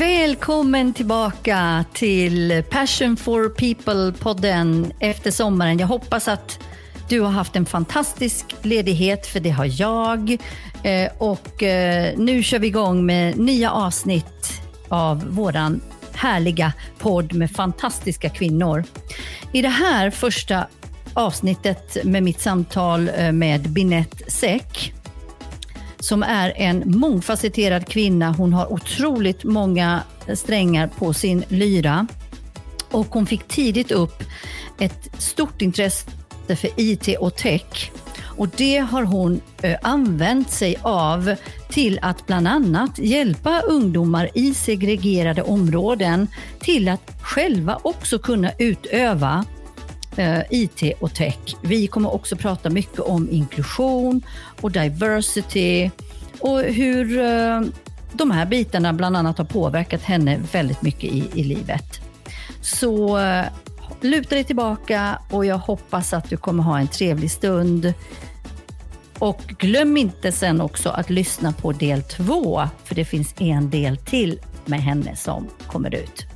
Välkommen tillbaka till Passion for People-podden efter sommaren. Jag hoppas att du har haft en fantastisk ledighet, för det har jag. Eh, och eh, nu kör vi igång med nya avsnitt av våran härliga podd med fantastiska kvinnor. I det här första avsnittet med mitt samtal eh, med Binette Säck som är en mångfacetterad kvinna. Hon har otroligt många strängar på sin lyra och hon fick tidigt upp ett stort intresse för IT och tech. Och det har hon eh, använt sig av till att bland annat hjälpa ungdomar i segregerade områden till att själva också kunna utöva Eh, IT och tech. Vi kommer också prata mycket om inklusion och diversity och hur eh, de här bitarna bland annat har påverkat henne väldigt mycket i, i livet. Så eh, luta dig tillbaka och jag hoppas att du kommer ha en trevlig stund. Och glöm inte sen också att lyssna på del två, för det finns en del till med henne som kommer ut.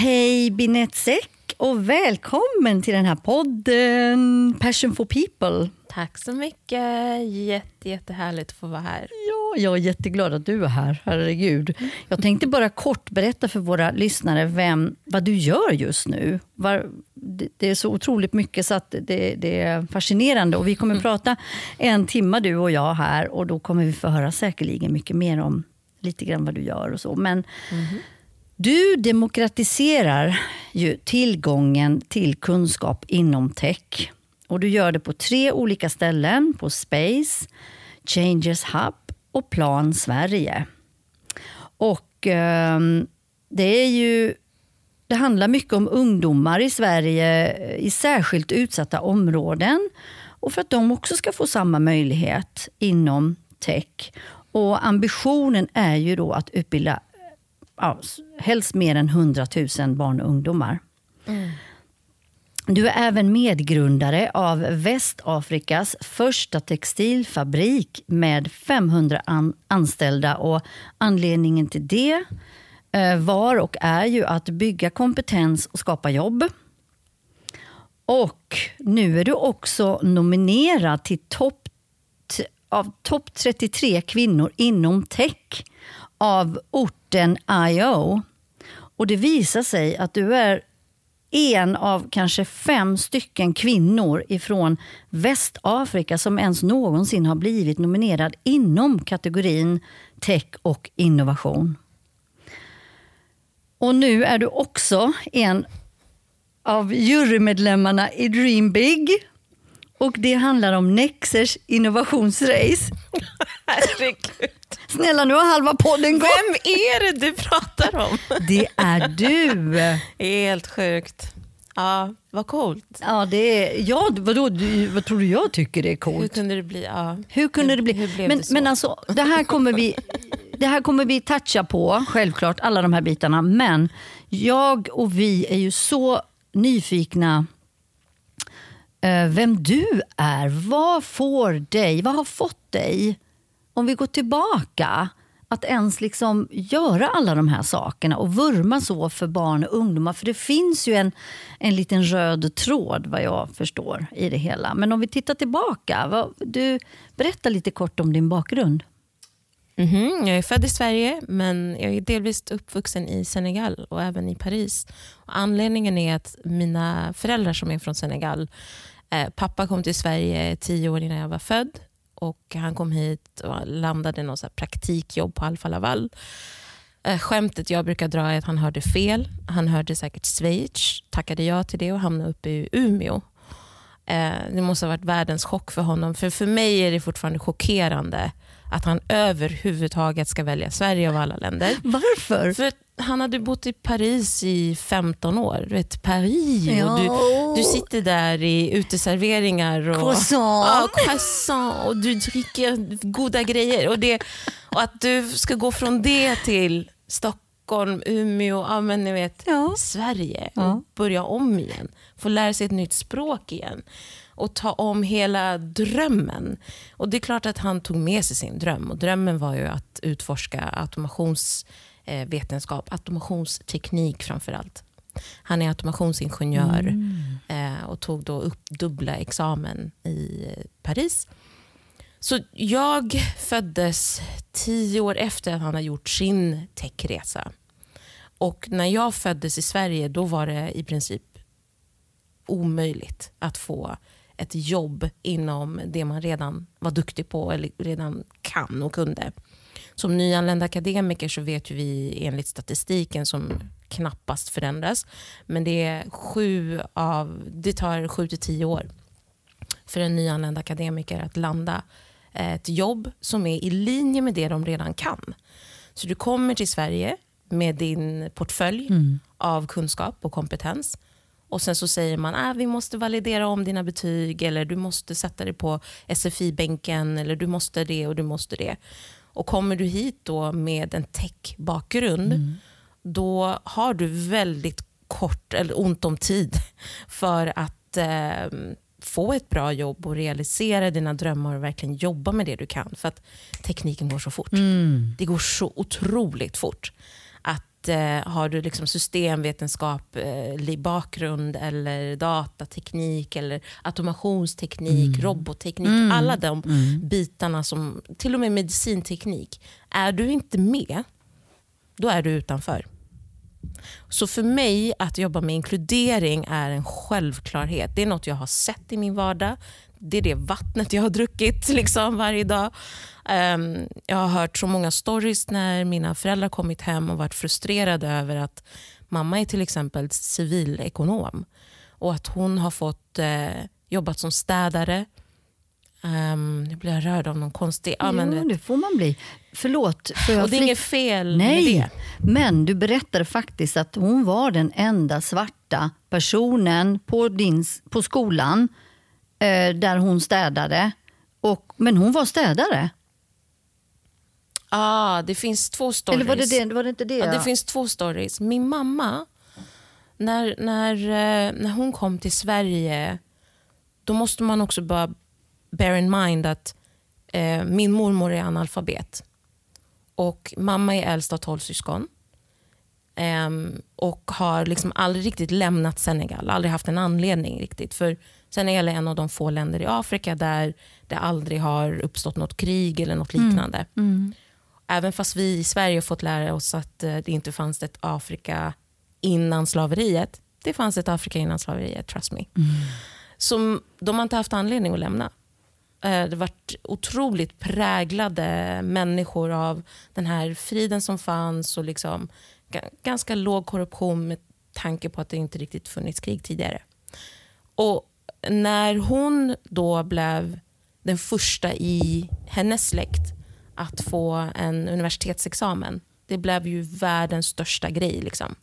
Hej Binette Säck och välkommen till den här podden Passion for People. Tack så mycket. Jätte, jättehärligt att få vara här. Ja, jag är jätteglad att du är här. Herregud. Jag tänkte bara kort berätta för våra lyssnare vem, vad du gör just nu. Var, det är så otroligt mycket så att det, det är fascinerande. Och Vi kommer att prata en timme du och jag här och då kommer vi få höra säkerligen mycket mer om lite grann vad du gör och så. Men mm. Du demokratiserar ju tillgången till kunskap inom tech. Och Du gör det på tre olika ställen, på Space, Changes Hub och Plan Sverige. Och eh, det är ju det handlar mycket om ungdomar i Sverige eh, i särskilt utsatta områden och för att de också ska få samma möjlighet inom tech. Och Ambitionen är ju då att utbilda ja, helst mer än 100 000 barn och ungdomar. Mm. Du är även medgrundare av Västafrikas första textilfabrik med 500 an anställda. Och anledningen till det eh, var och är ju att bygga kompetens och skapa jobb. Och nu är du också nominerad till topp av topp 33 kvinnor inom tech av orten IO. Och det visar sig att du är en av kanske fem stycken kvinnor ifrån Västafrika som ens någonsin har blivit nominerad inom kategorin tech och innovation. Och nu är du också en av jurymedlemmarna i Dream Big. Och det handlar om Nexers innovationsrace. Herregud. Snälla, nu har halva podden gått. Vem är det du pratar om? Det är du. Helt sjukt. Ja, vad coolt. Ja, det är, ja vadå, du, vad tror du jag tycker är coolt? Hur kunde det bli? Ja. Hur kunde det bli? Hur men, det så? men alltså, det här kommer vi det här kommer vi toucha på, självklart, alla de här bitarna. Men jag och vi är ju så nyfikna Eh, vem du är. Vad får dig, vad har fått dig om vi går tillbaka, att ens liksom göra alla de här sakerna och vurma så för barn och ungdomar. För det finns ju en, en liten röd tråd vad jag förstår i det hela. Men om vi tittar tillbaka, vad, du, berätta lite kort om din bakgrund. Mm -hmm. Jag är född i Sverige men jag är delvis uppvuxen i Senegal och även i Paris. Och anledningen är att mina föräldrar som är från Senegal, eh, pappa kom till Sverige tio år innan jag var född och han kom hit och landade något så praktikjobb på Alfa Laval. Eh, skämtet jag brukar dra är att han hörde fel. Han hörde säkert Schweiz, tackade ja till det och hamnade uppe i Umeå. Eh, det måste ha varit världens chock för honom. För för mig är det fortfarande chockerande att han överhuvudtaget ska välja Sverige av alla länder. Varför? För han hade bott i Paris i 15 år. Du vet, Paris. Ja. Och du, du sitter där i uteserveringar. Och, croissant. Ja, croissant. Och du dricker goda grejer. Och, det, och att du ska gå från det till Stockholm Umeå, ja, men ni vet, Ja. Sverige. Och börja om igen. Få lära sig ett nytt språk igen. Och ta om hela drömmen. Och Det är klart att han tog med sig sin dröm. Och Drömmen var ju att utforska automationsvetenskap, automationsteknik framför allt. Han är automationsingenjör eh, och tog då upp dubbla examen i eh, Paris. Så jag föddes tio år efter att han har gjort sin techresa. Och när jag föddes i Sverige då var det i princip omöjligt att få ett jobb inom det man redan var duktig på eller redan kan och kunde. Som nyanländ akademiker så vet vi enligt statistiken som knappast förändras, men det, är sju av, det tar sju till tio år för en nyanländ akademiker att landa ett jobb som är i linje med det de redan kan. Så du kommer till Sverige med din portfölj av kunskap och kompetens. Och Sen så säger man att ah, vi måste validera om dina betyg eller du måste sätta dig på SFI-bänken eller du måste det och du måste det. Och Kommer du hit då med en tech-bakgrund då har du väldigt kort eller ont om tid för att eh, få ett bra jobb och realisera dina drömmar och verkligen jobba med det du kan. För att tekniken går så fort. Det går så otroligt fort. Att eh, Har du liksom systemvetenskap, eh, bakgrund eller datateknik eller automationsteknik, robotteknik. Alla de bitarna, som, till och med medicinteknik. Är du inte med, då är du utanför. Så för mig att jobba med inkludering är en självklarhet. Det är något jag har sett i min vardag. Det är det vattnet jag har druckit liksom varje dag. Ehm, jag har hört så många stories när mina föräldrar kommit hem och varit frustrerade över att mamma är till exempel civilekonom och att hon har fått eh, jobbat som städare. Um, jag blir rörd av någon konstig... Ja, men, jo, det får man bli. Förlåt. Får jag och det är flik- inget fel Nej, med det. men du berättade faktiskt att hon var den enda svarta personen på, din, på skolan där hon städade. Och, men hon var städare. Ah, det finns två stories. Eller var det, det, var det inte det? Ja, det finns två stories. Min mamma, när, när, eh, när hon kom till Sverige, då måste man också bara bear in mind att eh, min mormor är analfabet. Och mamma är äldst av tolv syskon. Ehm, och har liksom aldrig riktigt lämnat Senegal, aldrig haft en anledning riktigt. För Senegal är en av de få länder i Afrika där det aldrig har uppstått något krig eller något liknande. Även fast vi i Sverige har fått lära oss att eh, det inte fanns ett Afrika innan slaveriet. Det fanns ett Afrika innan slaveriet, trust me. Som de har inte haft anledning att lämna. Eh, Det varit otroligt präglade människor av den här friden som fanns och liksom ga- ganska låg korruption med tanke på att det inte riktigt funnits krig tidigare. Och när hon då blev den första i hennes släkt att få en universitetsexamen, det blev ju världens största grej. Liksom.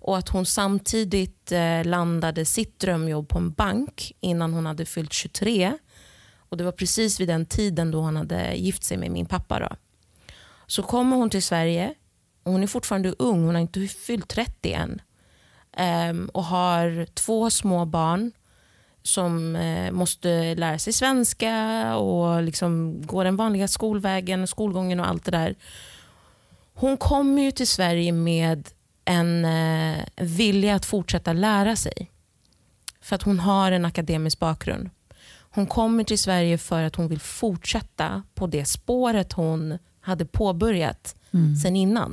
Och att hon samtidigt eh, landade sitt drömjobb på en bank innan hon hade fyllt 23. Och Det var precis vid den tiden då hon hade gift sig med min pappa. Då. Så kommer hon till Sverige, och hon är fortfarande ung, hon har inte fyllt 30 än. Ehm, och har två små barn som eh, måste lära sig svenska och liksom gå den vanliga skolvägen, skolgången och allt det där. Hon kommer ju till Sverige med en eh, vilja att fortsätta lära sig. För att hon har en akademisk bakgrund. Hon kommer till Sverige för att hon vill fortsätta på det spåret hon hade påbörjat sen innan.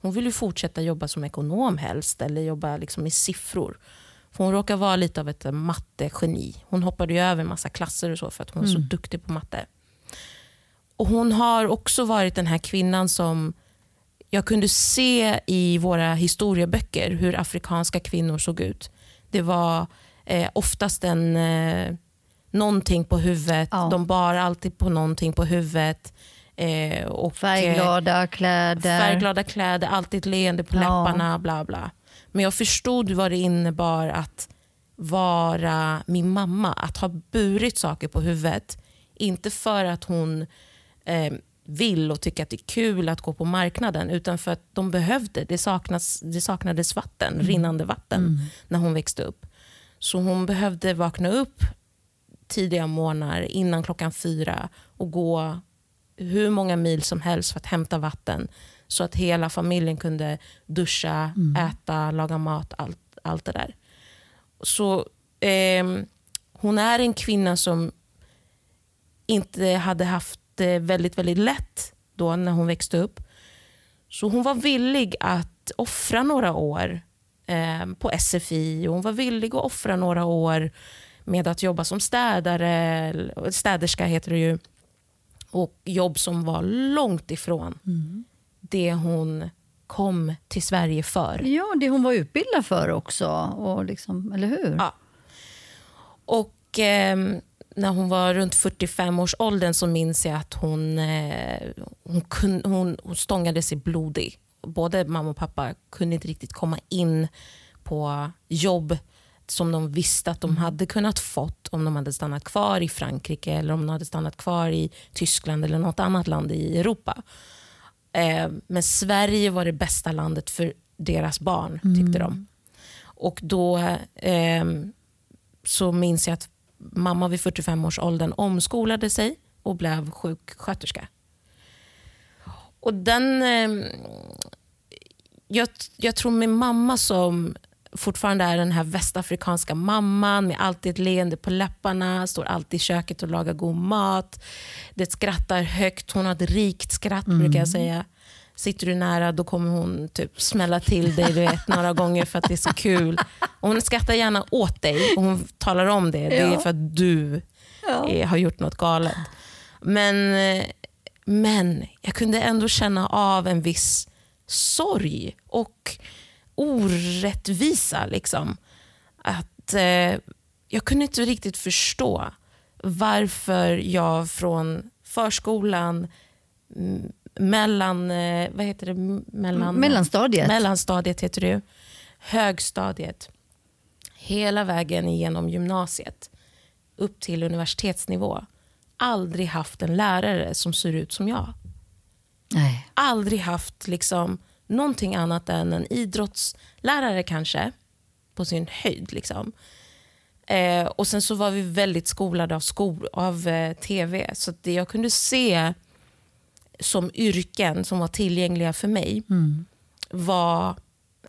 Hon vill ju fortsätta jobba som ekonom helst eller jobba liksom med siffror. För hon råkar vara lite av ett mattegeni. Hon hoppade ju över en massa klasser och så för att hon är så duktig på matte. Och Hon har också varit den här kvinnan som jag kunde se i våra historieböcker hur afrikanska kvinnor såg ut. Det var eh, oftast en, eh, någonting på huvudet. Ja. De bar alltid på någonting på huvudet. Eh, och, eh, Färgglada kläder. Färgglada kläder, alltid leende på Ja. läpparna. Bla bla. Men jag förstod vad det innebar att vara min mamma. Att ha burit saker på huvudet. Inte för att hon eh, vill och tycker att det är kul att gå på marknaden utan för att de behövde. Det, saknas, det saknades vatten, rinnande vatten när hon växte upp. Så hon behövde vakna upp tidiga morgnar innan klockan fyra och gå hur många mil som helst för att hämta vatten så att hela familjen kunde duscha, äta, laga mat, allt, allt det där. Så ehm, hon är en kvinna som inte hade haft det väldigt, väldigt lätt då när hon växte upp. Så hon var villig att offra några år eh, på SFI och hon var villig att offra några år med att jobba som städare, städerska heter det ju, och jobb som var långt ifrån det hon kom till Sverige för. Ja, det hon var utbildad för också. Och liksom, eller hur? Ja. Och eh, när hon var runt 45 års åldern så minns jag att hon, eh, hon, kun, hon, hon stångade sig blodig. Både mamma och pappa kunde inte riktigt komma in på jobb som de visste att de hade kunnat fått om de hade stannat kvar i Frankrike eller om de hade stannat kvar i Tyskland eller något annat land i Europa. Eh, men Sverige var det bästa landet för deras barn, tyckte de. Och då eh, så minns jag att mamma vid 45 års åldern omskolade sig och blev sjuksköterska. Och den... Eh, jag, jag tror min mamma som fortfarande är den här västafrikanska mamman med alltid ett leende på läpparna, står alltid i köket och lagar god mat. Det skrattar högt, hon har ett rikt skratt brukar jag säga. Sitter du nära då kommer hon typ smälla till dig du vet, några gånger för att det är så kul. Och hon skrattar gärna åt dig och hon talar om det. Det är för att du Ja. eh, har gjort något galet. Men, eh, men jag kunde ändå känna av en viss sorg och orättvisa. Liksom. Att eh, Jag kunde inte riktigt förstå varför jag från förskolan mellan, eh, vad heter det? Mellan, Mellanstadiet. Mellanstadiet heter det. Högstadiet. Hela vägen igenom gymnasiet. Upp till universitetsnivå. Aldrig haft en lärare som ser ut som jag. Nej. Aldrig haft liksom någonting annat än en idrottslärare kanske. På sin höjd. Liksom. Eh, och Sen så var vi väldigt skolade av, skol, av eh, tv. Så att det jag kunde se som yrken som var tillgängliga för mig var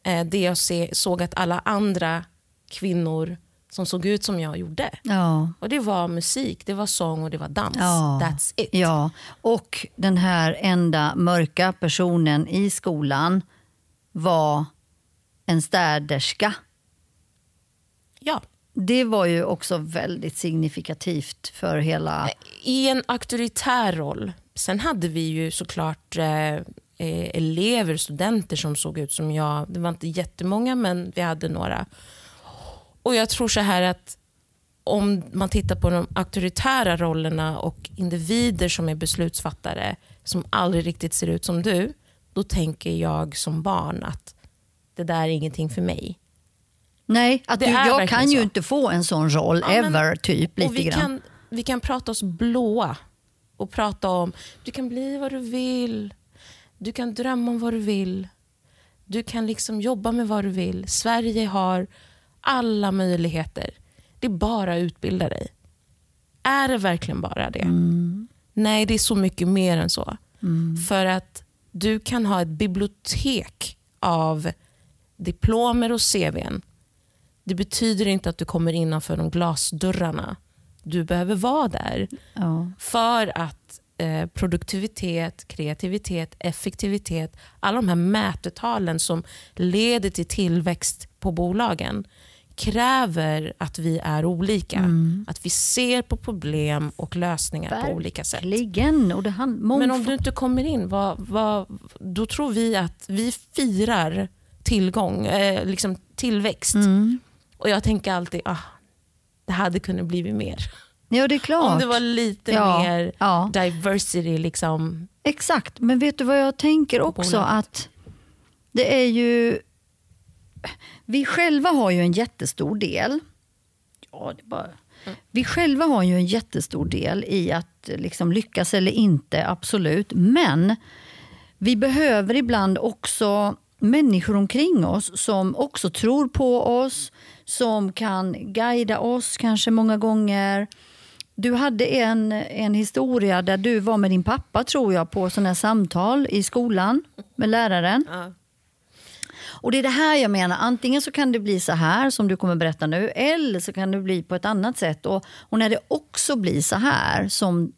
eh, det jag se, såg att alla andra kvinnor som såg ut som jag gjorde. Ja. Och Det var musik, det var sång och det var dans. Ja. That's it. ja. Och den här enda mörka personen i skolan var en städerska. Ja. Det var ju också väldigt signifikativt för hela... I en auktoritär roll. Sen hade vi ju såklart eh, elever, studenter som såg ut som jag. Det var inte jättemånga, men vi hade några. Och Jag tror så här att om man tittar på de auktoritära rollerna och individer som är beslutsfattare som aldrig riktigt ser ut som du, då tänker jag som barn att det där är ingenting för mig. Nej, att du, jag kan ju så. inte få en sån roll Ja, men- ever, typ. Lite och vi, grann. kan, vi kan prata oss blåa och prata om du kan bli vad du vill. Du kan drömma om vad du vill. Du kan liksom jobba med vad du vill. Sverige har alla möjligheter. Det är bara att utbilda dig. Är det verkligen bara det? Nej, det är så mycket mer än så. För att du kan ha ett bibliotek av diplomer och CVn. Det betyder inte att du kommer innanför de glasdörrarna. Du behöver vara där Ja. för att eh, produktivitet, kreativitet, effektivitet, alla de här mätetalen som leder till tillväxt på bolagen kräver att vi är olika. Att vi ser på problem och lösningar på olika sätt. Verkligen. Och det hand, Men om du inte kommer in, vad, vad, då tror vi att vi firar tillgång, eh, liksom tillväxt. Mm. Och jag tänker alltid, ah, det hade kunnat bli mer. Ja, det är klart. Om det var lite Ja, mer ja. diversity. Liksom. Exakt, men vet du vad jag tänker också? Att det är ju... Vi själva har ju en jättestor del. Ja, det bara Vi själva har ju en jättestor del i att liksom lyckas eller inte, absolut. Men vi behöver ibland också människor omkring oss som också tror på oss, som kan guida oss kanske många gånger. Du hade en, en historia där du var med din pappa tror jag på sådana samtal i skolan med läraren. Ja. Och det är det här jag menar. Antingen så kan det bli så här som du kommer berätta nu eller så kan det bli på ett annat sätt. Och, och när det också blir så här som,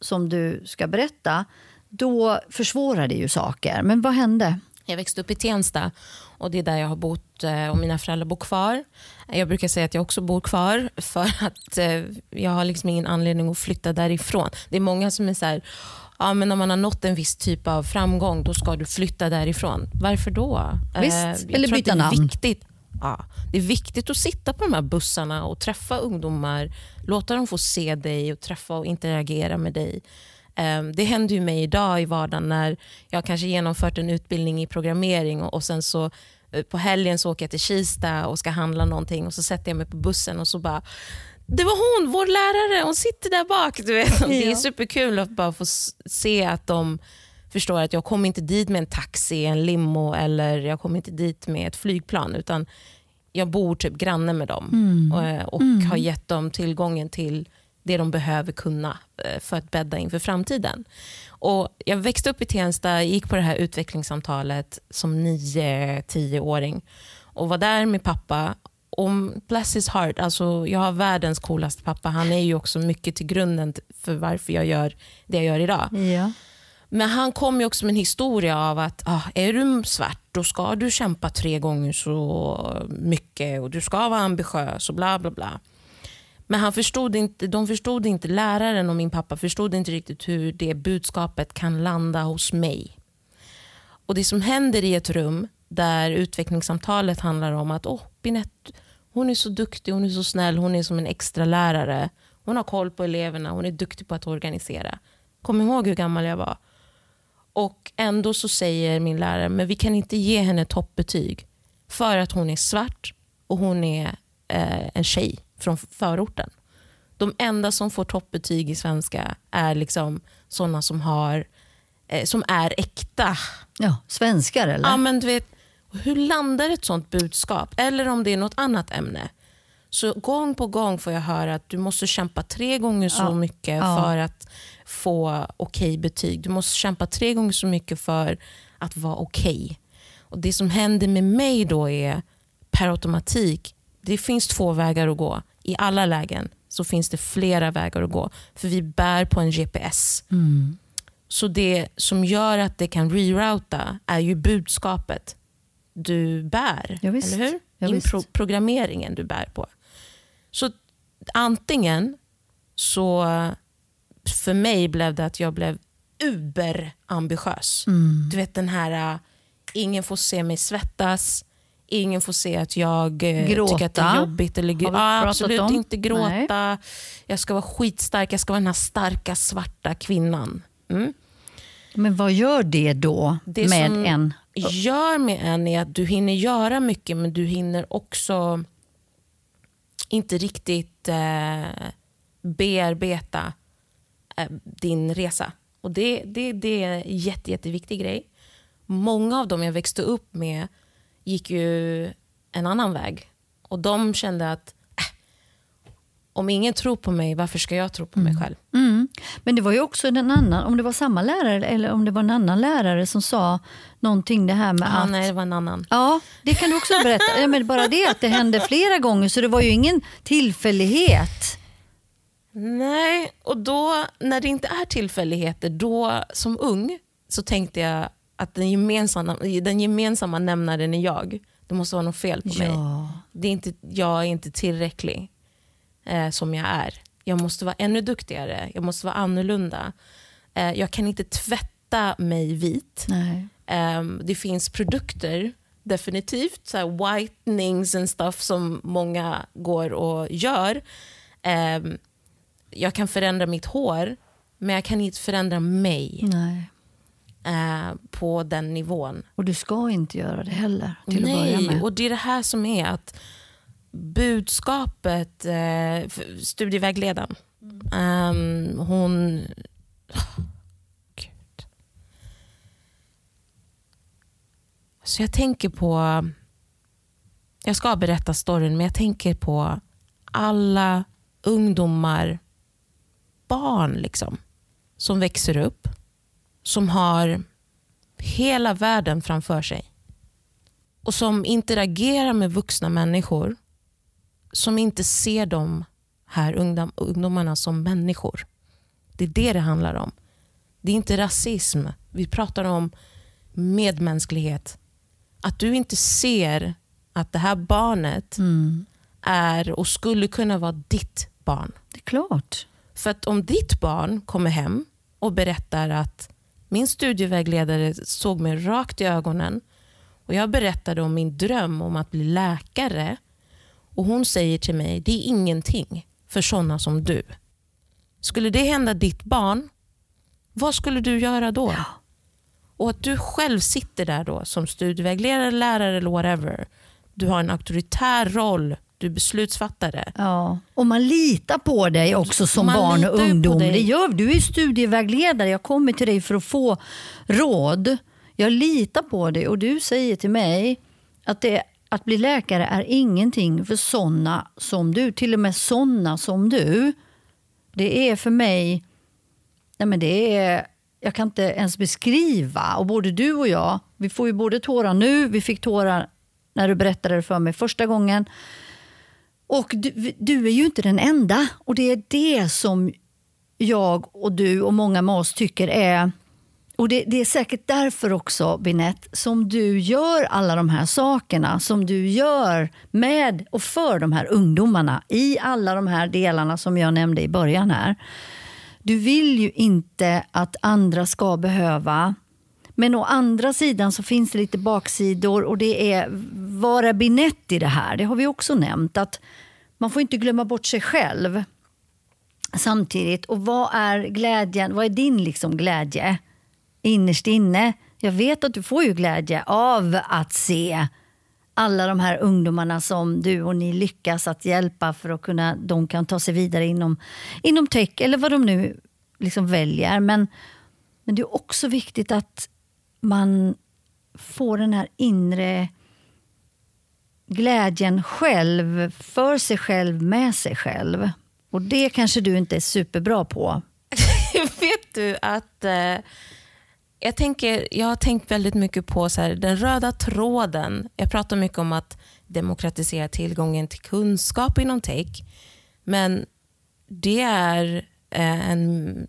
som du ska berätta då försvårar det ju saker. Men vad hände? Jag växte upp i Tensta och det är där jag har bott eh, och mina föräldrar bor kvar. Eh, jag brukar säga att jag också bor kvar för att eh, jag har liksom ingen anledning att flytta därifrån. Det är många som är så här, ja, men när man har nått en viss typ av framgång då ska du flytta därifrån. Varför då? Visst, Eh, eller byta det är namn. Viktigt. Ja, det är viktigt att sitta på de här bussarna och träffa ungdomar, låta dem få se dig och träffa och interagera med dig. Ehm, Det händer ju mig idag i vardagen när jag kanske genomfört en utbildning i programmering och och sen så eh, på helgen så åker jag till Kista och ska handla någonting och så sätter jag mig på bussen och så bara det var hon, vår lärare, hon sitter där bak. Du vet. Det är Ja. superkul att bara få se att de förstår att jag kommer inte dit med en taxi, en limo eller jag kommer inte dit med ett flygplan utan jag bor typ granne med dem och, eh, och har gett dem tillgången till det de behöver kunna eh, för att bädda inför framtiden. Och jag växte upp i Tensta, gick på det här utvecklingssamtalet som 9-10-åring och var där med pappa. Och bless his heart, alltså jag har världens coolaste pappa. Han är ju också mycket till grunden för varför jag gör det jag gör idag. Ja. Men han kom ju också med en historia av att ah, är du svart då ska du kämpa tre gånger så mycket och du ska vara ambitiös och bla bla bla. Men han förstod inte, de förstod inte, läraren och min pappa förstod inte riktigt hur det budskapet kan landa hos mig. Och Det som händer i ett rum där utvecklingssamtalet handlar om att oh, Binette, hon är så duktig, hon är så snäll, hon är som en extra lärare. Hon har koll på eleverna, hon är duktig på att organisera. Kom ihåg hur gammal jag var. Och ändå så säger min lärare, men vi kan inte ge henne toppbetyg för att hon är svart och hon är eh, en tjej från förorten. De enda som får toppbetyg i svenska är liksom sådana som, har, eh, som är äkta. ja, svenskar eller? Ja, men du vet, hur landar ett sånt budskap? Eller om det är något annat ämne. Så gång på gång får jag höra att du måste kämpa tre gånger så Ja. mycket Ja. för att få okej betyg. Du måste kämpa tre gånger så mycket för att vara okej. Och Det som händer med mig då är per automatik, det finns två vägar att gå. I alla lägen så finns det flera vägar att gå. För vi bär på en GPS. Mm. Så det som gör att det kan rerouta är ju budskapet du bär. Ja, eller hur? Ja, In pro- programmeringen du bär på. Så antingen så för mig blev det att jag blev uberambitiös. Mm. Du vet den här, äh, ingen får se mig svettas, ingen får se att jag Gråta. tycker att det är jobbigt. Eller, pratat absolut om? inte gråta. Jag ska vara skitstark, jag ska vara den här starka svarta kvinnan. Mm. Men vad gör det då Det med som en? Gör med en är att du hinner göra mycket men du hinner också inte riktigt eh, bearbeta eh, din resa. Och det, det, det är en jätte, jätteviktig grej. Många av dem jag växte upp med gick ju en annan väg. Och de kände att om ingen tror på mig, varför ska jag tro på mig själv? Mm. Men det var ju också en annan, om det var samma lärare eller om det var en annan lärare som sa någonting det här med Ah, att... nej, det var en annan. Ja, det kan du också berätta. Ja, men bara det att det hände flera gånger så det var ju ingen tillfällighet. Nej, och då när det inte är tillfälligheter, då som ung så tänkte jag att den gemensamma, den gemensamma nämnaren är jag. Det måste vara något fel på mig. Ja. Det är inte, jag är inte tillräcklig eh, som jag är. Jag måste vara ännu duktigare, jag måste vara annorlunda. Eh, jag kan inte tvätta mig vit. Nej. Ehm, det finns produkter, definitivt, så whitenings and stuff som många går och gör. Ehm, jag kan förändra mitt hår, men jag kan inte förändra mig Nej. eh, på den nivån. Och du ska inte göra det heller till att börja Nej, med. och det är det här som är att budskapet, eh, studievägledaren, um, hon... Oh, Gud. Så jag tänker på... Jag ska berätta storyn, men jag tänker på alla ungdomar, barn liksom, som växer upp, som har hela världen framför sig och som interagerar med vuxna människor som inte ser de här ungdom, ungdomarna som människor. Det är det det handlar om. Det är inte rasism. Vi pratar om medmänsklighet. Att du inte ser att det här barnet mm. är och skulle kunna vara ditt barn. Det är klart. För att om ditt barn kommer hem och berättar att min studievägledare såg mig rakt i ögonen och Jag berättade om min dröm om att bli läkare och hon säger till mig, det är ingenting för sådana som du. Skulle det hända ditt barn, vad skulle du göra då? Ja. Och att du själv sitter där då som studievägledare, lärare eller whatever. Du har en auktoritär roll, du är beslutsfattare. Ja. Och man litar på dig också som man barn och ungdom. Det gör, du är studievägledare, jag kommer till dig för att få råd. Jag litar på dig och du säger till mig att det, att bli läkare är ingenting för såna som du. Till och med såna som du. Det är för mig... Nej men det är, jag kan inte ens beskriva. Och både du och jag, vi får ju både tårar nu, vi fick tårar när du berättade det för mig första gången. Och du, du, är ju inte den enda. Och det är det som jag och du och många med oss tycker är och det, det, är säkert därför också, Binette, som du gör alla de här sakerna som du gör med och för de här ungdomarna i alla de här delarna som jag nämnde i början här. Du vill ju inte att andra ska behöva men å andra sidan så finns det lite baksidor och det är var är Binette i det här? Det har vi också nämnt. att Man får inte glömma bort sig själv samtidigt. Och vad är glädjen? Vad är din liksom glädje? Innerst inne, jag vet att du får ju glädje av att se alla de här ungdomarna som du och ni lyckas att hjälpa för att kunna, de kan ta sig vidare inom, inom tech eller vad de nu liksom väljer. Men, men det är också viktigt att man får den här inre glädjen själv, för sig själv, med sig själv. Och det kanske du inte är superbra på. vet du att eh, jag, tänker, jag har tänkt väldigt mycket på så här, den röda tråden. Jag pratar mycket om att demokratisera tillgången till kunskap inom tech. Men det är eh, en,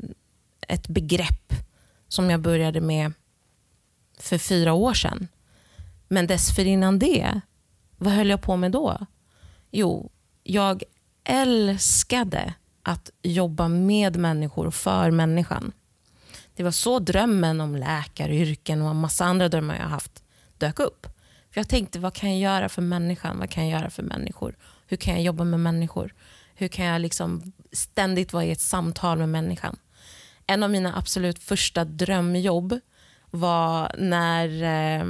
ett begrepp som jag började med för fyra år sedan. Men dessförinnan det, vad höll jag på med då? Jo, jag älskade att jobba med människor och för människan. Det var så drömmen om läkaryrken och en massa andra drömmar jag haft dök upp. För Jag tänkte, vad kan jag göra för människan? Vad kan jag göra för människor? Hur kan jag jobba med människor? Hur kan jag liksom ständigt vara i ett samtal med människan? En av mina absolut första drömjobb var när eh,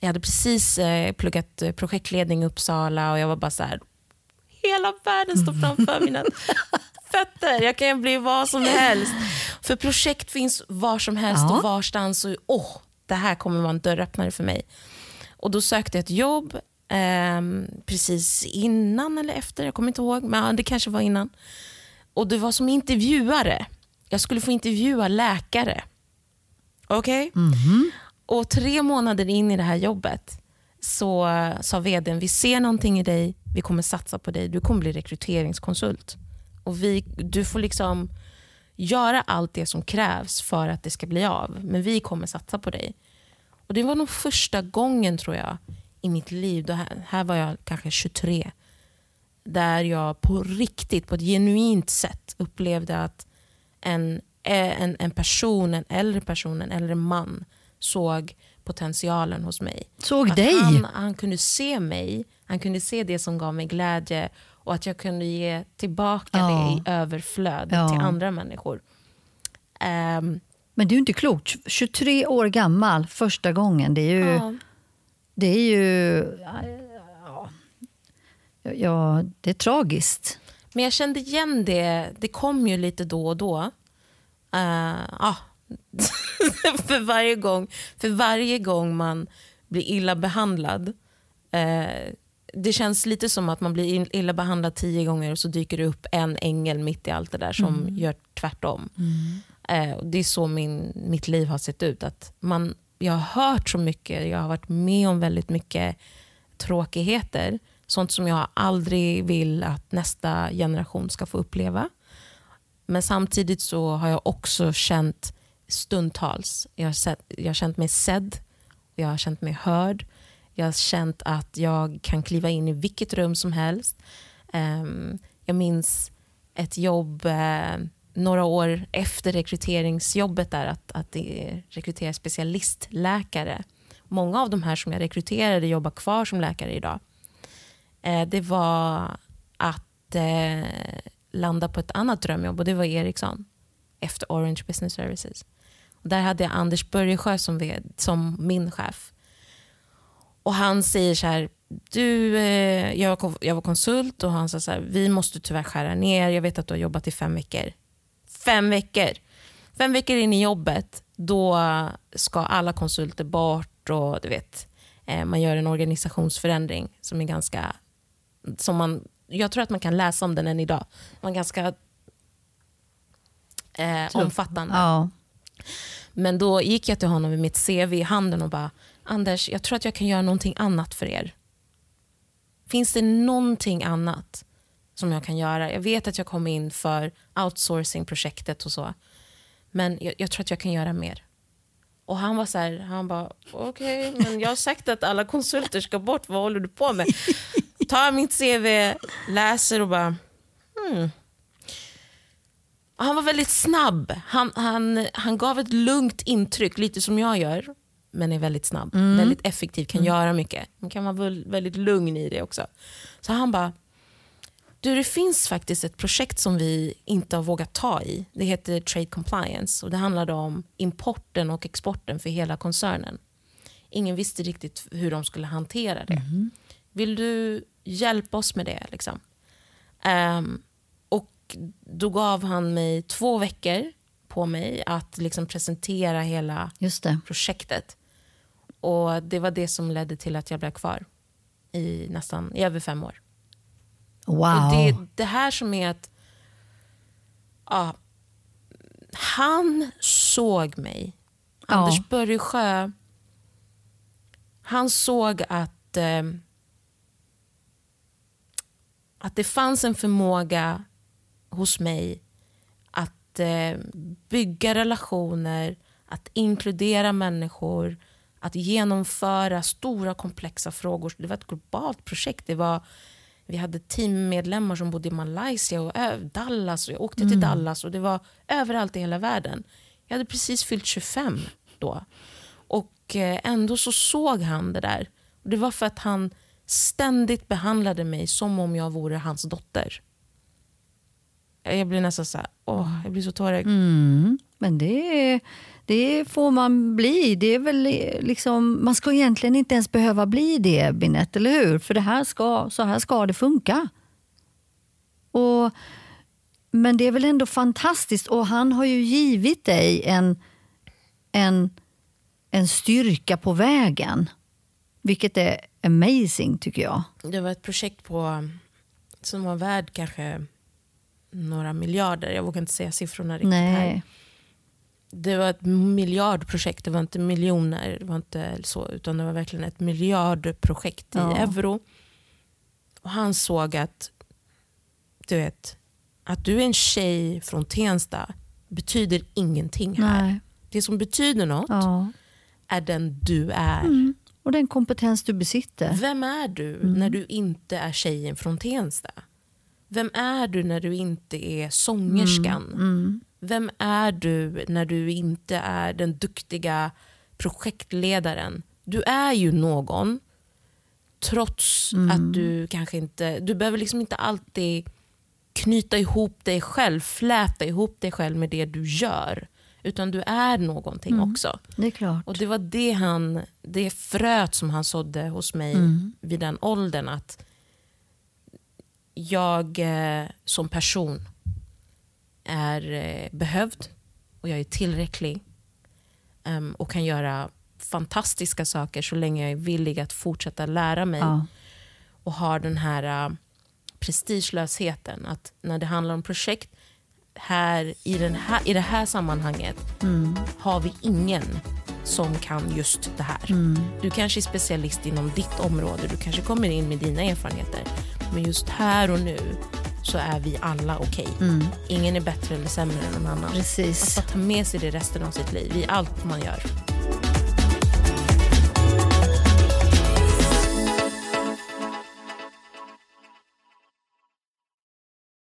jag hade precis eh, pluggat eh, projektledning i Uppsala och jag var bara så här, hela världen står framför mina fötter. Jag kan bli vad som helst. För projekt finns var som helst ja. och varstans. Och, oh, det här kommer vara en dörröppnare för mig. Och Då sökte jag ett jobb eh, precis innan eller efter. Jag kommer inte ihåg, men det kanske var innan. Och Det var som intervjuare. Jag skulle få intervjua läkare. Okej? Okay? Mm -hmm. Och Tre månader in i det här jobbet så sa vdn, vi ser någonting i dig, vi kommer satsa på dig, du kommer bli rekryteringskonsult. Och vi, du får liksom göra allt det som krävs för att det ska bli av. Men vi kommer satsa på dig. Och Det var nog första gången tror jag i mitt liv, då här, här var jag kanske 23, där jag på riktigt, på ett genuint sätt upplevde att en, en, en person, en äldre person, en äldre man såg potentialen hos mig. Såg att dig? Han, han kunde se mig, han kunde se det som gav mig glädje och att jag kunde ge tillbaka ja. det i överflöd ja. till andra människor. Um, Men det är ju inte klokt. 23 år gammal första gången. Det är ju... Ja. Det är ju ja, det är tragiskt. Men jag kände igen det. Det kom ju lite då och då. Uh, ah. för, varje gång, för varje gång man blir illa behandlad. Uh, det känns lite som att man blir illa behandlad tio gånger och så dyker det upp en ängel mitt i allt det där som mm. gör tvärtom. Mm. Uh, det är så min, mitt liv har sett ut. Att man, jag har hört så mycket, jag har varit med om väldigt mycket tråkigheter. Sånt som jag aldrig vill att nästa generation ska få uppleva. Men samtidigt så har jag också känt stundtals, jag har, sett, jag har känt mig sedd, jag har känt mig hörd. Jag har känt att jag kan kliva in i vilket rum som helst. Ehm, jag minns ett jobb eh, några år efter rekryteringsjobbet där, att, att rekrytera specialistläkare. Många av de här som jag rekryterade jobbar kvar som läkare idag. Eh, det var att eh, landa på ett annat drömjobb och det var Ericsson efter Orange Business Services. Och där hade jag Anders Börjesjö som, som min chef. Och han säger så här, du, eh, jag, var, jag var konsult och han sa så här, vi måste tyvärr skära ner, jag vet att du har jobbat i fem veckor. Fem veckor! Fem veckor in i jobbet, då ska alla konsulter bort och du vet, eh, man gör en organisationsförändring som är ganska som man, jag tror att man kan läsa om den än idag. Man ganska eh, omfattande. Ja. Men då gick jag till honom med mitt CV i handen och bara, Anders, jag tror att jag kan göra någonting annat för er. Finns det någonting annat som jag kan göra? Jag vet att jag kom in för outsourcing-projektet och så. Men jag, jag, tror att jag kan göra mer. Och han var så här, han bara, okej, okay, men jag har sagt att alla konsulter ska bort, vad håller du på med? tar mitt CV, läser och bara... Hmm. Han var väldigt snabb. Han, han, han gav ett lugnt intryck, lite som jag gör. Men är väldigt snabb. Mm. Väldigt effektiv, kan mm. göra mycket. Man kan vara väldigt lugn i det också. Så han bara, du det finns faktiskt ett projekt som vi inte har vågat ta i. Det heter Trade Compliance och det handlade om importen och exporten för hela koncernen. Ingen visste riktigt hur de skulle hantera det. Mm. Vill du hjälpa oss med det. Liksom. Um, och Då gav han mig två veckor på mig att liksom presentera hela projektet. Och Det var det som ledde till att jag blev kvar i nästan i över fem år. Wow. Och det det här som är att ja, han såg mig. Ja. Anders Börjesjö, han såg att eh, att det fanns en förmåga hos mig att eh, bygga relationer, att inkludera människor, att genomföra stora komplexa frågor. Det var ett globalt projekt. Det var, vi hade teammedlemmar som bodde i Malaysia och Dallas och jag åkte mm. till Dallas och det var överallt i hela världen. Jag hade precis fyllt 25 då. Och eh, ändå så såg han det där. Det var för att han ständigt behandlade mig som om jag vore hans dotter. Jag blir nästan så här, åh, jag blir så tårögd. Mm, men det, det får man bli. Det är väl liksom, man ska egentligen inte ens behöva bli det, Binette, eller hur? För det här ska, så här ska det funka. Och, men det är väl ändå fantastiskt och han har ju givit dig en, en, en styrka på vägen. Vilket är amazing tycker jag. Det var ett projekt på, som var värd kanske några miljarder. Jag vågar inte säga siffrorna riktigt Nej. här. Det var ett miljardprojekt, det var inte miljoner, det var inte så, utan det var verkligen ett miljardprojekt ja. i euro. Och han såg att, du vet, att du är en tjej från Tensta betyder ingenting här. Nej. Det som betyder något ja. är den du är. Mm. Och den kompetens du besitter. Vem är du mm. när du inte är tjejen från Tensta? Vem är du när du inte är sångerskan? Mm. Vem är du när du inte är den duktiga projektledaren? Du är ju någon trots mm. att du kanske inte... Du behöver liksom inte alltid knyta ihop dig själv, fläta ihop dig själv med det du gör. Utan du är någonting mm. också. Det är klart. Och det var det, han, det fröet som han sådde hos mig mm. vid den åldern. Att jag eh, som person är eh, behövd och jag är tillräcklig um, och kan göra fantastiska saker så länge jag är villig att fortsätta lära mig Ja. och har den här uh, prestigelösheten. Att när det handlar om projekt, här, i, den här, i det här sammanhanget har vi ingen som kan just det här. Du kanske är specialist inom ditt område, du kanske kommer in med dina erfarenheter. Men just här och nu så är vi alla okej. Ingen är bättre eller sämre än någon annan. Precis. Att bara ta med sig det resten av sitt liv i allt man gör.